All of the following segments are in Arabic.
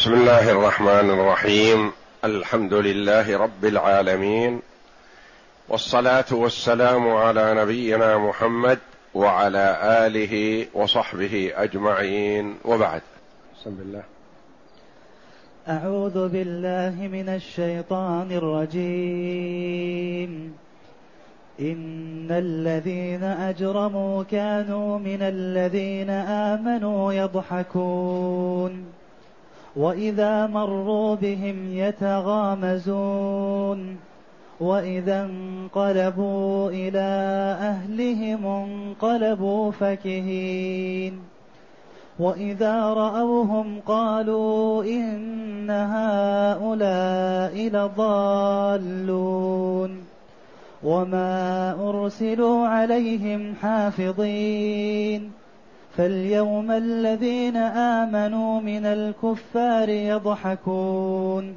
بسم الله الرحمن الرحيم. الحمد لله رب العالمين. والصلاة والسلام على نبينا محمد وعلى آله وصحبه أجمعين. وبعد. بسم الله. أعوذ بالله من الشيطان الرجيم. إن الذين أجرموا كانوا من الذين آمنوا يضحكون. وإذا مروا بهم يتغامزون وإذا انقلبوا إلى أهلهم انقلبوا فكهين وإذا رأوهم قالوا إن هؤلاء لضالون وما أرسلوا عليهم حافظين فاليوم الذين آمنوا من الكفار يضحكون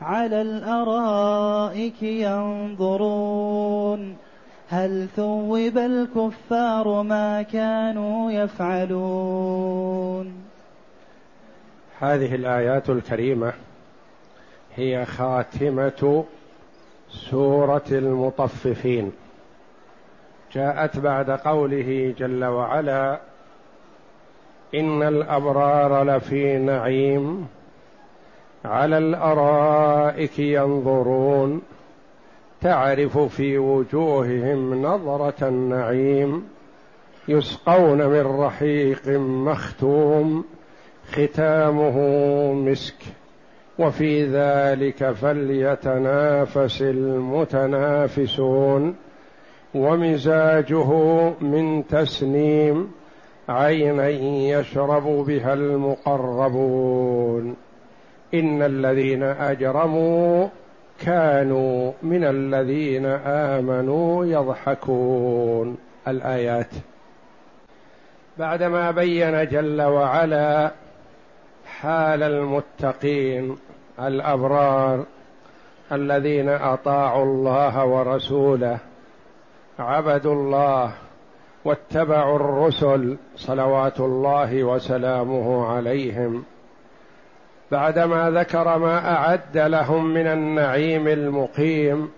على الأرائك ينظرون هل ثوب الكفار ما كانوا يفعلون هذه الآيات الكريمة هي خاتمة سورة المطففين. جاءت بعد قوله جل وعلا إن الأبرار لفي نعيم على الأرائك ينظرون تعرف في وجوههم نظرة النعيم يسقون من رحيق مختوم ختامه مسك وفي ذلك فليتنافس المتنافسون ومزاجه من تسنيم عينا يشرب بها المقربون. إن الذين أجرموا كانوا من الذين آمنوا يضحكون. الآيات. بعدما بين جل وعلا حال المتقين الأبرار الذين أطاعوا الله ورسوله عبدوا الله واتبعوا الرسل صلوات الله وسلامه عليهم. بعدما ذكر ما أعد لهم من النعيم المقيم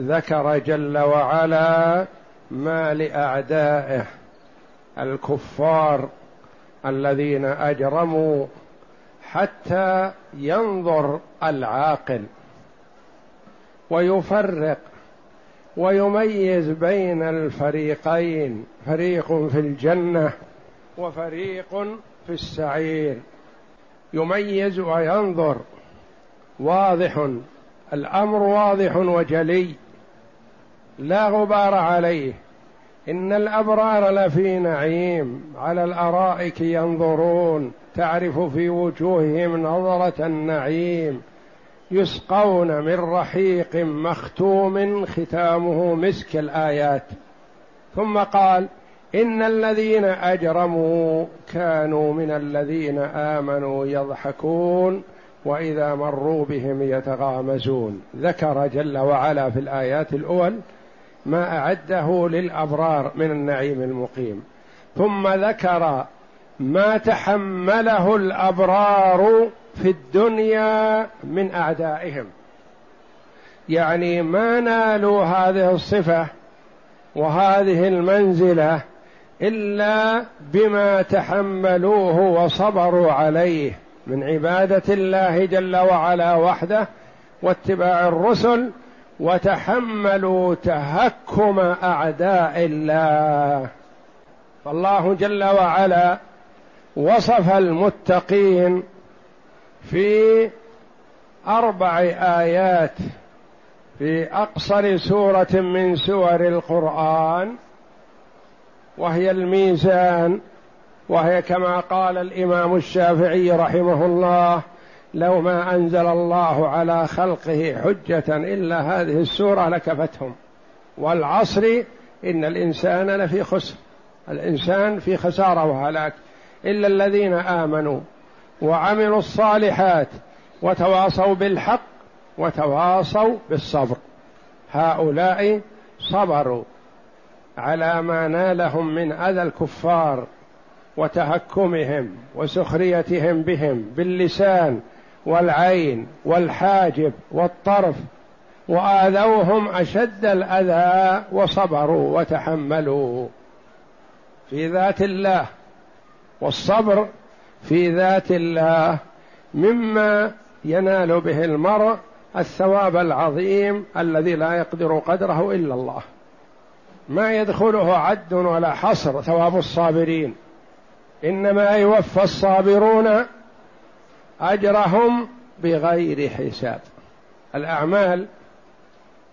ذكر جل وعلا ما لأعدائه الكفار الذين أجرموا حتى ينظر العاقل ويفرق ويميز بين الفريقين فريق في الجنة وفريق في السعير. يميز وينظر. واضح. الأمر واضح وجلي. لا غبار عليه. إن الأبرار لفي نعيم. على الأرائك ينظرون. تعرف في وجوههم نظرة النعيم. يسقون من رحيق مختوم ختامه مسك الآيات. ثم قال إن الذين أجرموا كانوا من الذين آمنوا يضحكون وإذا مروا بهم يتغامزون. ذكر جل وعلا في الآيات الأول ما أعده للأبرار من النعيم المقيم. ثم ذكر ما تحمله الأبرار في الدنيا من أعدائهم. يعني ما نالوا هذه الصفة وهذه المنزلة إلا بما تحملوه وصبروا عليه من عبادة الله جل وعلا وحده واتباع الرسل وتحملوا تهكم أعداء الله. فالله جل وعلا وصف المتقين في أربع آيات في أقصر سورة من سور القرآن وهي الميزان وهي كما قال الإمام الشافعي رحمه الله لو ما أنزل الله على خلقه حجة إلا هذه السورة لكفتهم والعصر إن الإنسان لفي خسر الإنسان في خسارة وهلاك إلا الذين آمنوا وعملوا الصالحات وتواصوا بالحق وتواصوا بالصبر. هؤلاء صبروا على ما نالهم من أذى الكفار وتهكمهم وسخريتهم بهم باللسان والعين والحاجب والطرف وآذوهم أشد الأذى وصبروا وتحملوا. في ذات الله والصبر في ذات الله مما ينال به المرء الثواب العظيم الذي لا يقدر قدره إلا الله. ما يدخله عد ولا حصر ثواب الصابرين. إنما يوفى الصابرون أجرهم بغير حساب. الأعمال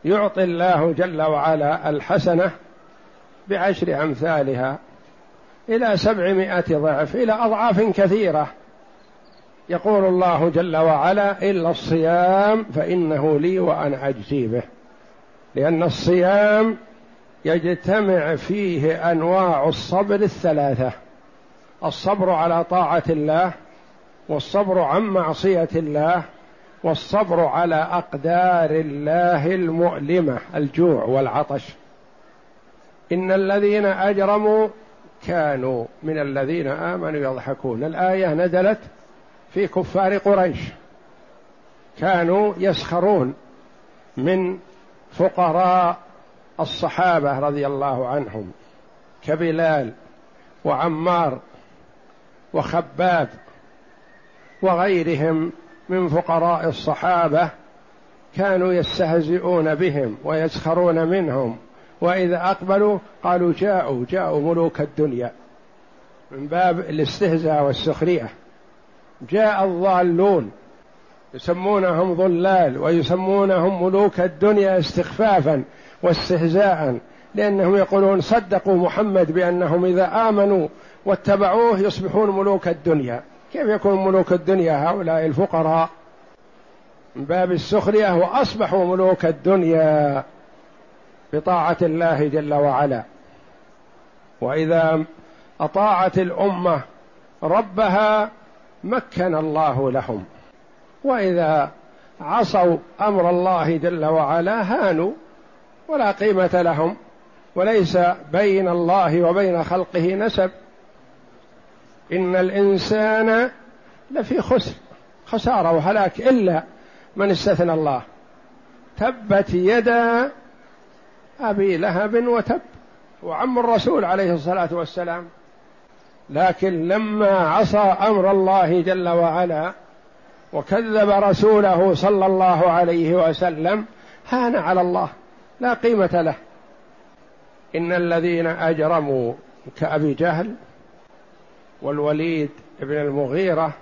يعطي الله جل وعلا الحسنة بعشر أمثالها. إلى سبعمائة ضعف إلى أضعاف كثيرة. يقول الله جل وعلا إلا الصيام فإنه لي وأنا أجزي به. لأن الصيام يجتمع فيه أنواع الصبر الثلاثة. الصبر على طاعة الله والصبر عن معصية الله والصبر على أقدار الله المؤلمة الجوع والعطش. إن الذين أجرموا كانوا من الذين آمنوا يضحكون. الآية نزلت في كفار قريش. كانوا يسخرون من فقراء الصحابة رضي الله عنهم. كبلال وعمار وخباب وغيرهم من فقراء الصحابة كانوا يستهزئون بهم ويسخرون منهم. وإذا أقبلوا قالوا جاءوا جاءوا ملوك الدنيا من باب الاستهزاء والسخرية. جاء الضالون يسمونهم ضلال ويسمونهم ملوك الدنيا استخفافا واستهزاء لأنهم يقولون صدقوا محمد بأنهم إذا آمنوا واتبعوه يصبحون ملوك الدنيا. كيف يكون ملوك الدنيا هؤلاء الفقراء؟ من باب السخرية واصبحوا ملوك الدنيا. بطاعة الله جل وعلا. وإذا أطاعت الأمة ربها مكن الله لهم. وإذا عصوا أمر الله جل وعلا هانوا ولا قيمة لهم وليس بين الله وبين خلقه نسب. إن الإنسان لفي خسر خسارة وهلاك إلا من استثنى الله. تبت يدا أبي لهب وتب وعم الرسول عليه الصلاة والسلام. لكن لما عصى أمر الله جل وعلا وكذب رسوله صلى الله عليه وسلم هان على الله لا قيمة له. إن الذين أجرموا كأبي جهل والوليد بن المغيرة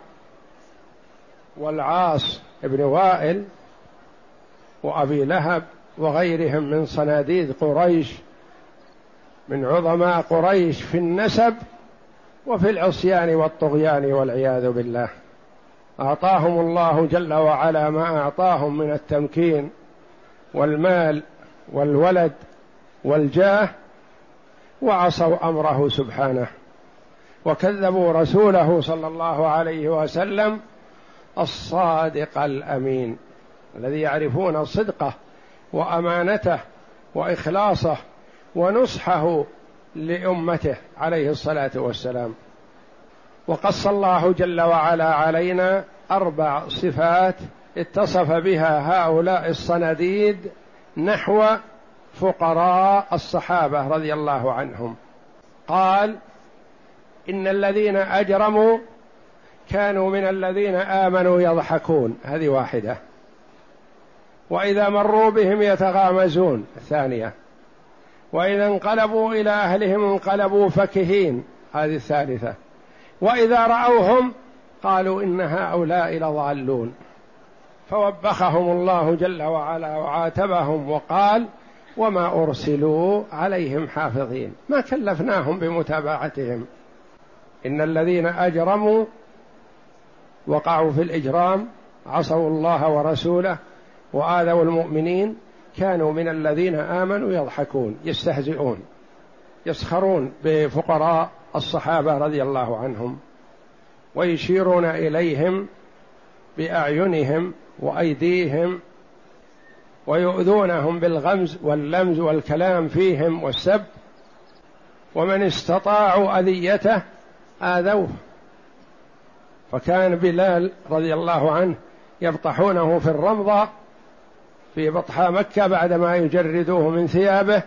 والعاص بن وائل وأبي لهب وغيرهم من صناديد قريش من عظماء قريش في النسب وفي العصيان والطغيان والعياذ بالله. أعطاهم الله جل وعلا ما أعطاهم من التمكين والمال والولد والجاه وعصوا أمره سبحانه. وكذبوا رسوله صلى الله عليه وسلم الصادق الأمين الذي يعرفون صدقه وأمانته وإخلاصه ونصحه لأمته عليه الصلاة والسلام. وقص الله جل وعلا علينا أربع صفات اتصف بها هؤلاء الصناديد نحو فقراء الصحابة رضي الله عنهم. قال إن الذين أجرموا كانوا من الذين آمنوا يضحكون. هذه واحدة. وإذا مروا بهم يتغامزون. الثانية. وإذا انقلبوا إلى أهلهم انقلبوا فكهين. هذه الثالثة. وإذا رأوهم قالوا إن هؤلاء لضالون. فوبخهم الله جل وعلا وعاتبهم وقال وما أرسلوا عليهم حافظين. ما كلفناهم بمتابعتهم. إن الذين أجرموا وقعوا في الإجرام عصوا الله ورسوله وآذوا المؤمنين كانوا من الذين آمنوا يضحكون يستهزئون يسخرون بفقراء الصحابة رضي الله عنهم ويشيرون إليهم بأعينهم وأيديهم ويؤذونهم بالغمز واللمز والكلام فيهم والسب ومن استطاعوا أذيته آذوه. فكان بلال رضي الله عنه يبطحونه في الرمضة في بطحاء مكة بعدما يجردوه من ثيابه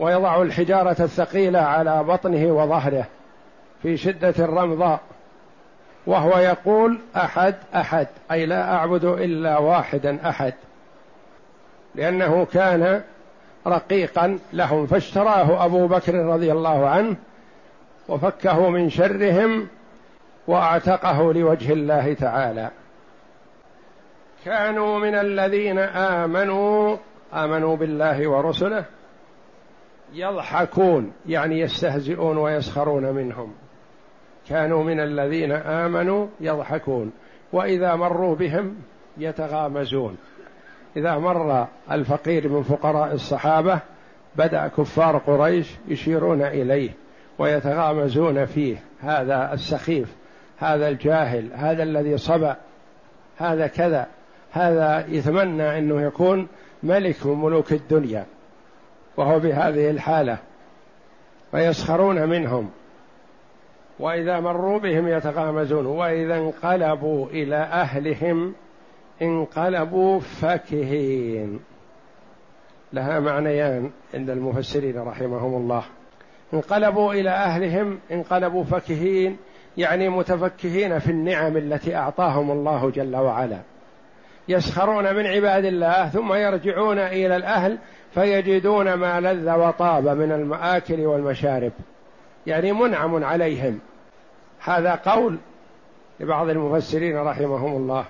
ويضع الحجارة الثقيلة على بطنه وظهره في شدة الرمضاء. وهو يقول أحد أحد أي لا أعبد إلا واحدا أحد. لأنه كان رقيقا لهم فاشتراه أبو بكر رضي الله عنه وفكه من شرهم وأعتقه لوجه الله تعالى. كانوا من الذين آمنوا آمنوا بالله ورسله يضحكون يعني يستهزئون ويسخرون منهم. كانوا من الذين آمنوا يضحكون وإذا مروا بهم يتغامزون. إذا مر الفقير من فقراء الصحابة بدأ كفار قريش يشيرون إليه ويتغامزون فيه. هذا السخيف هذا الجاهل هذا الذي صبأ هذا كذا. هذا يتمنى أنه يكون ملك من ملوك الدنيا وهو بهذه الحالة ويسخرون منهم وإذا مروا بهم يتغامزون وإذا انقلبوا إلى أهلهم انقلبوا فكهين لها معنيان عند المفسرين رحمهم الله. انقلبوا إلى أهلهم انقلبوا فكهين يعني متفكهين في النعم التي أعطاهم الله جل وعلا. يسخرون من عباد الله ثم يرجعون إلى الأهل فيجدون ما لذ وطاب من المآكل والمشارب. يعني منعم عليهم. هذا قول لبعض المفسرين رحمهم الله.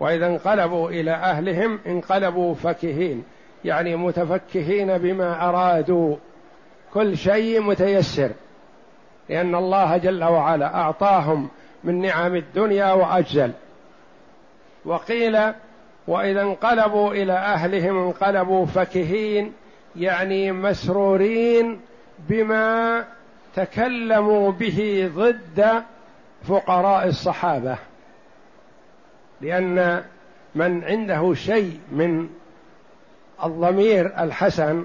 وإذا انقلبوا إلى أهلهم انقلبوا فكهين يعني متفكهين بما أرادوا. كل شيء متيسر لأن الله جل وعلا أعطاهم من نعم الدنيا وأجزل. وقيل وإذا انقلبوا إلى أهلهم انقلبوا فكهين يعني مسرورين بما تكلموا به ضد فقراء الصحابة. لأن من عنده شيء من الضمير الحسن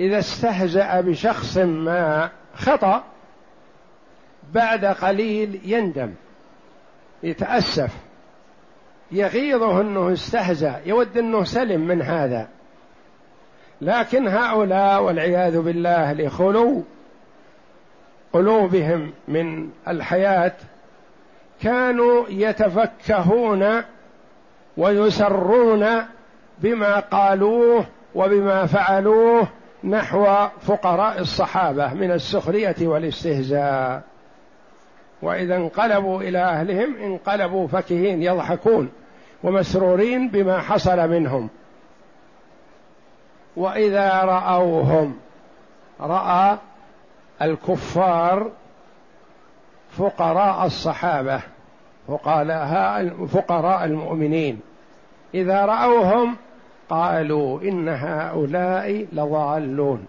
إذا استهزأ بشخص ما خطأ بعد قليل يندم يتأسف. يغيظه أنه استهزأ يود أنه سلم من هذا. لكن هؤلاء والعياذ بالله لخلو قلوبهم من الحياة كانوا يتفكهون ويسرون بما قالوه وبما فعلوه نحو فقراء الصحابة من السخرية والاستهزاء. وإذا انقلبوا إلى أهلهم انقلبوا فكهين يضحكون. ومسرورين بما حصل منهم. وإذا رأوهم رأى الكفار فقراء الصحابة فقراء المؤمنين. إذا رأوهم قالوا إن هؤلاء لضالون.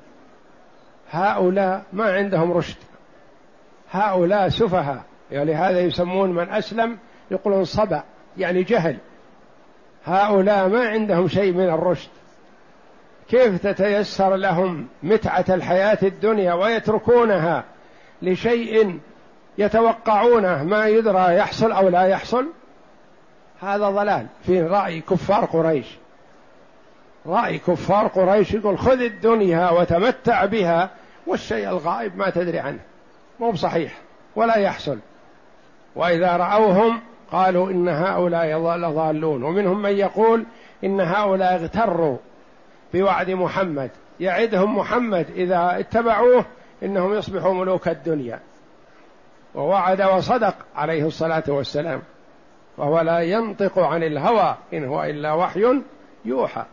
هؤلاء ما عندهم رشد. هؤلاء سفهاء يعني لهذا يسمون من أسلم يقولون صبأ يعني جهل. هؤلاء ما عندهم شيء من الرشد. كيف تتيسر لهم متعة الحياة الدنيا ويتركونها لشيء يتوقعونه ما يدرى يحصل أو لا يحصل؟ هذا ضلال. في رأي كفار قريش. رأي كفار قريش يقول خذ الدنيا وتمتع بها والشيء الغائب ما تدري عنه. مو بصحيح. ولا يحصل. وإذا رأوهم قالوا إن هؤلاء لضالون. ومنهم من يقول إن هؤلاء اغتروا بوعد محمد. يعدهم محمد إذا اتبعوه إنهم يصبحوا ملوك الدنيا. ووعد وصدق عليه الصلاة والسلام. وهو لا ينطق عن الهوى إن هو إلا وحي يوحى.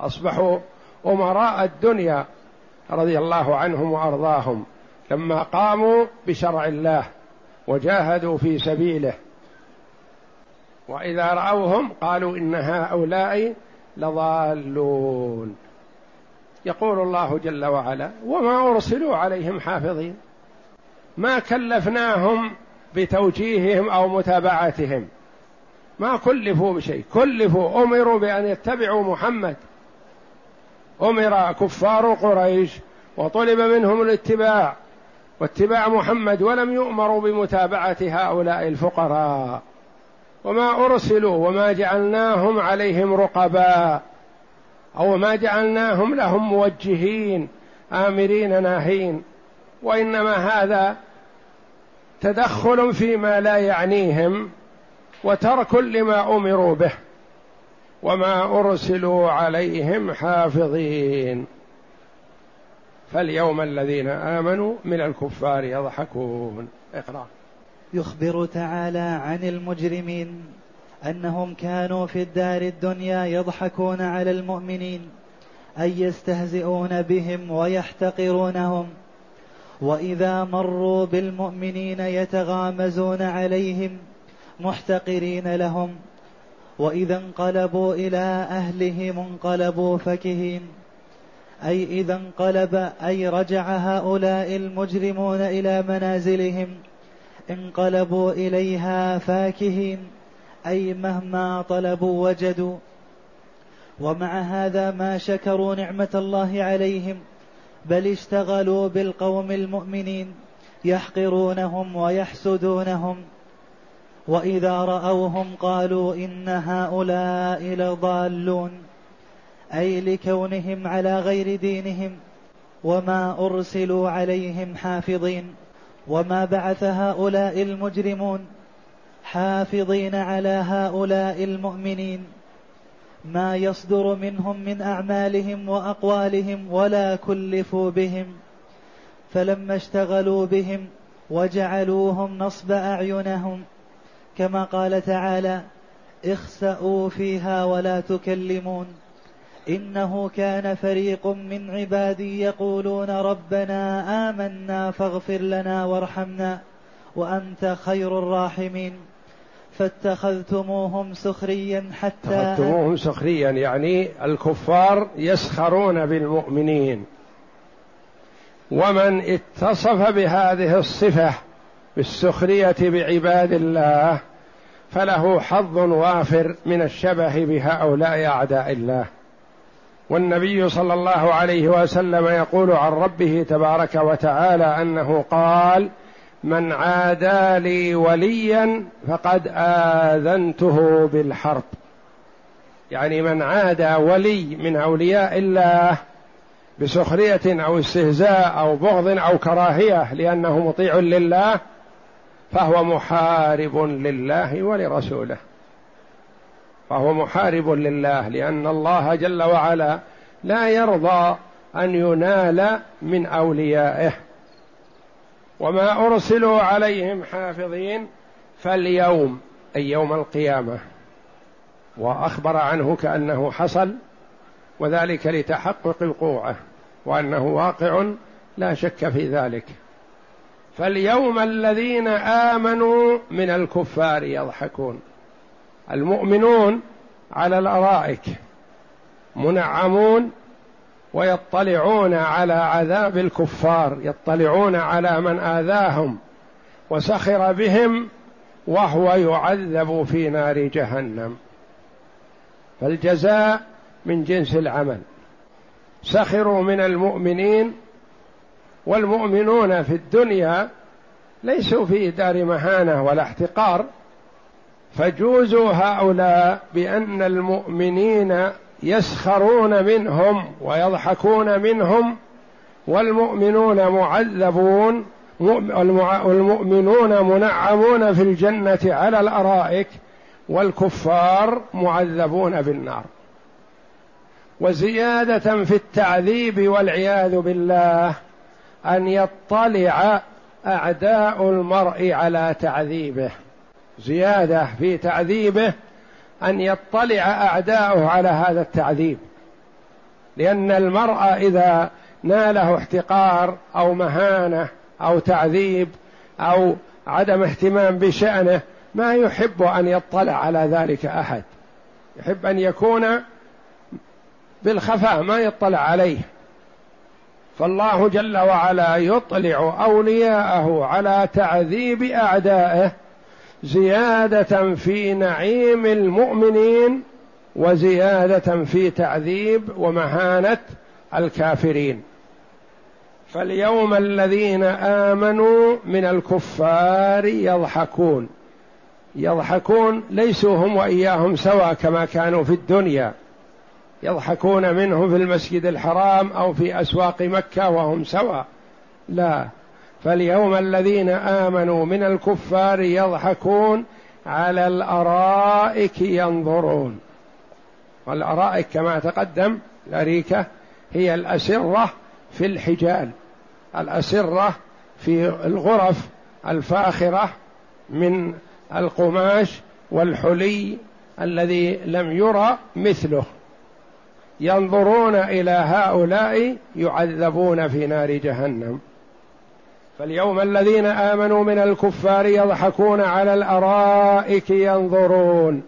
أصبحوا أمراء الدنيا رضي الله عنهم وأرضاهم لما قاموا بشرع الله وجاهدوا في سبيله. وإذا رأوهم قالوا إن هؤلاء لضالون. يقول الله جل وعلا وما أرسلوا عليهم حافظين. ما كلفناهم بتوجيههم أو متابعتهم. ما كلفوا بشيء. كلفوا أمروا بأن يتبعوا محمد. أمر كفار قريش وطلب منهم الاتباع. واتباع محمد ولم يؤمروا بمتابعة هؤلاء الفقراء. وما أرسلوا وما جعلناهم عليهم رقباء أو ما جعلناهم لهم موجهين آمرين ناهين. وإنما هذا تدخل فيما لا يعنيهم وترك لما أمروا به وما أرسلوا عليهم حافظين. فاليوم الذين آمنوا من الكفار يضحكون. اقرأ. يخبر تعالى عن المجرمين أنهم كانوا في الدار الدنيا يضحكون على المؤمنين أي يستهزئون بهم ويحتقرونهم. وإذا مروا بالمؤمنين يتغامزون عليهم محتقرين لهم. وإذا انقلبوا إلى أهلهم انقلبوا فكهين. أي إذا انقلب أي رجع هؤلاء المجرمون إلى منازلهم. انقلبوا إليها فاكهين أي مهما طلبوا وجدوا. ومع هذا ما شكروا نعمة الله عليهم بل اشتغلوا بالقوم المؤمنين يحقرونهم ويحسدونهم. وإذا رأوهم قالوا إن هؤلاء لضالون أي لكونهم على غير دينهم وما أرسلوا عليهم حافظين. وما بعث هؤلاء المجرمون حافظين على هؤلاء المؤمنين. ما يصدر منهم من أعمالهم وأقوالهم ولا كلفوا بهم. فلما اشتغلوا بهم وجعلوهم نصب أعينهم كما قال تعالى اخسأوا فيها ولا تكلمون. إنه كان فريق من عبادي يقولون ربنا آمنا فاغفر لنا وارحمنا وأنت خير الراحمين. فاتخذتموهم سخريا حتى اتخذتموهم سخريا يعني الكفار يسخرون بالمؤمنين. ومن اتصف بهذه الصفة بالسخرية بعباد الله فله حظ وافر من الشبه بهؤلاء أعداء الله. والنبي صلى الله عليه وسلم يقول عن ربه تبارك وتعالى أنه قال من عادى لي وليا فقد آذنته بالحرب. يعني من عادى ولي من أولياء الله بسخرية أو استهزاء أو بغض أو كراهية لأنه مطيع لله فهو محارب لله ولرسوله. فهو محارب لله لأن الله جل وعلا لا يرضى أن ينال من أوليائه. وما أرسلوا عليهم حافظين فاليوم أي يوم القيامة. وأخبر عنه كأنه حصل وذلك لتحقق وقوعه وأنه واقع لا شك في ذلك. فاليوم الذين آمنوا من الكفار يضحكون. المؤمنون على الأرائك منعمون ويطلعون على عذاب الكفار يطلعون على من آذاهم وسخر بهم وهو يعذب في نار جهنم. فالجزاء من جنس العمل. سخروا من المؤمنين والمؤمنون في الدنيا ليسوا في دار مهانة ولا احتقار فجوزوا هؤلاء بأن المؤمنين يسخرون منهم ويضحكون منهم والمؤمنون معذبون والمؤمنون منعمون في الجنة على الأرائك والكفار معذبون بالنار وزيادة في التعذيب والعياذ بالله أن يطلع أعداء المرء على تعذيبه. زيادة في تعذيبه أن يطلع أعداؤه على هذا التعذيب. لأن المرء إذا ناله احتقار أو مهانة أو تعذيب أو عدم اهتمام بشأنه ما يحب أن يطلع على ذلك أحد. يحب أن يكون بالخفاء ما يطلع عليه. فالله جل وعلا يطلع أولياءه على تعذيب أعدائه زيادة في نعيم المؤمنين وزيادة في تعذيب ومهانة الكافرين. فاليوم الذين آمنوا من الكفار يضحكون. يضحكون ليسوا هم وإياهم سواء كما كانوا في الدنيا. يضحكون منه في المسجد الحرام أو في أسواق مكة وهم سواء لا. فاليوم الذين آمنوا من الكفار يضحكون على الأرائك ينظرون. والأرائك كما تقدم الأريكة هي الأسرة في الحجال الأسرة في الغرف الفاخرة من القماش والحلي الذي لم يرى مثله. ينظرون إلى هؤلاء يعذبون في نار جهنم. فاليوم الذين آمنوا من الكفار يضحكون على الأرائك ينظرون.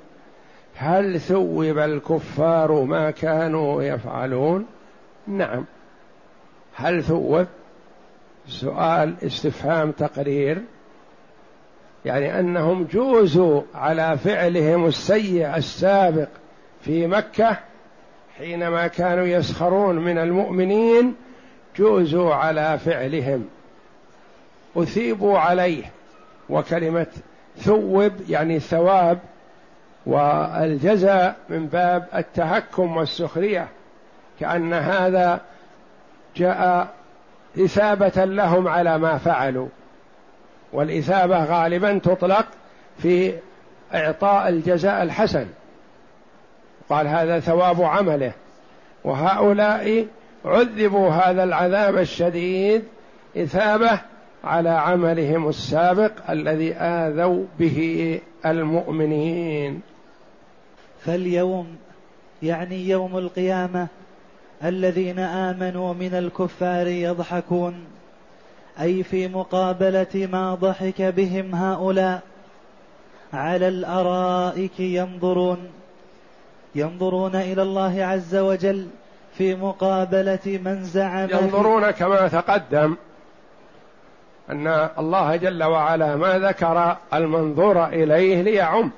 هل ثوب الكفار ما كانوا يفعلون؟ نعم. هل ثوب؟ سؤال استفهام تقرير. يعني أنهم جوزوا على فعلهم السيء السابق في مكة حينما كانوا يسخرون من المؤمنين جوزوا على فعلهم. أثيبوا عليه وكلمة ثوب يعني ثواب والجزاء من باب التهكم والسخرية كأن هذا جاء إثابة لهم على ما فعلوا. والإثابة غالبا تطلق في إعطاء الجزاء الحسن. قال هذا ثواب عمله. وهؤلاء عذبوا هذا العذاب الشديد إثابة على عملهم السابق الذي آذوا به المؤمنين. فاليوم يعني يوم القيامة الذين آمنوا من الكفار يضحكون أي في مقابلة ما ضحك بهم هؤلاء على الأرائك ينظرون ينظرون إلى الله عز وجل في مقابلة من زعم ينظرون كما تقدم. أن الله جل وعلا ما ذكر المنظور إليه ليعم.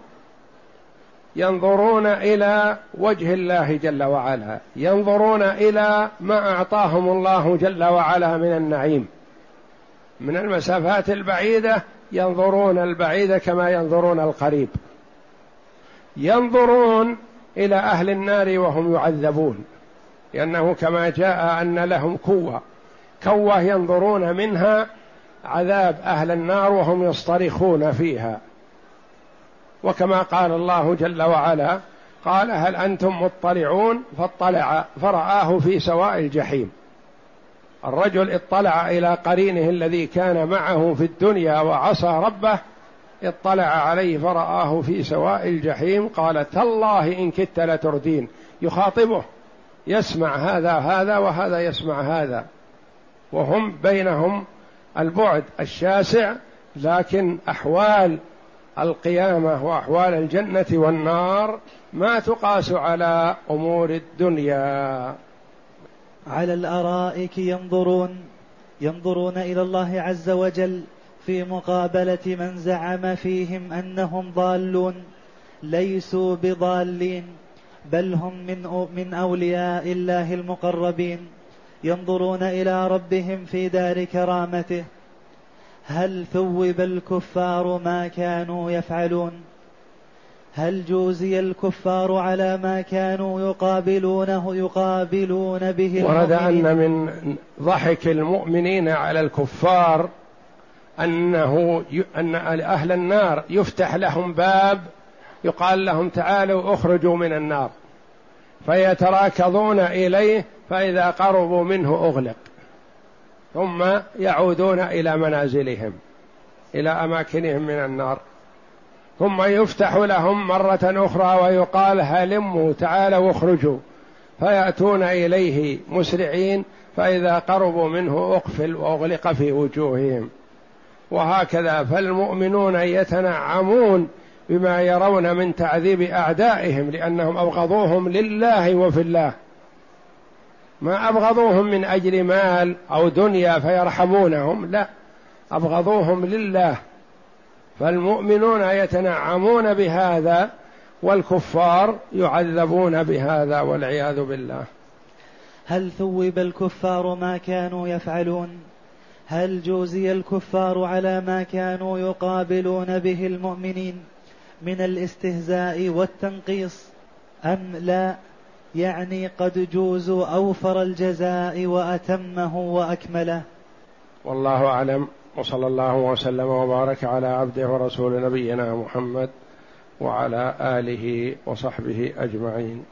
ينظرون إلى وجه الله جل وعلا. ينظرون إلى ما أعطاهم الله جل وعلا من النعيم. من المسافات البعيدة ينظرون البعيد كما ينظرون القريب. ينظرون إلى أهل النار وهم يعذبون. لأنه كما جاء أن لهم كوه كوه ينظرون منها عذاب أهل النار وهم يصطرخون فيها. وكما قال الله جل وعلا قال هل أنتم مطلعون؟ فاطلع فرآه في سواء الجحيم. الرجل اطلع إلى قرينه الذي كان معه في الدنيا وعصى ربه اطلع عليه فرآه في سواء الجحيم قال تالله إن كدت لتردين. يخاطبه يسمع هذا هذا وهذا يسمع هذا. وهم بينهم البعد الشاسع لكن أحوال القيامة وأحوال الجنة والنار ما تقاس على أمور الدنيا. على الأرائك ينظرون ينظرون إلى الله عز وجل في مقابلة من زعم فيهم أنهم ضالون ليسوا بضالين بل هم من من أولياء الله المقربين. ينظرون إلى ربهم في دار كرامته. هل ثوب الكفار ما كانوا يفعلون؟ هل جوزي الكفار على ما كانوا يقابلونه يقابلون به ورد أن من ضحك المؤمنين على الكفار أنه أن أهل النار يفتح لهم باب يقال لهم تعالوا اخرجوا من النار. فيتراكضون إليه فإذا قربوا منه أغلق. ثم يعودون إلى منازلهم إلى أماكنهم من النار. ثم يفتح لهم مرة أخرى ويقال هلموا تعالوا اخرجوا. فيأتون إليه مسرعين فإذا قربوا منه أقفل وأغلق في وجوههم. وهكذا فالمؤمنون يتنعمون بما يرون من تعذيب أعدائهم لأنهم أبغضوهم لله وفي الله. ما أبغضوهم من أجل مال أو دنيا فيرحمونهم لا أبغضوهم لله. فالمؤمنون يتنعمون بهذا والكفار يعذبون بهذا والعياذ بالله. هل ثوب الكفار ما كانوا يفعلون؟ هل جوزي الكفار على ما كانوا يقابلون به المؤمنين؟ من الاستهزاء والتنقيص أم لا؟ يعني قد جوزوا أوفر الجزاء وأتمه وأكمله. والله أعلم وصلى الله وسلم وبارك على عبده ورسول نبينا محمد وعلى آله وصحبه أجمعين.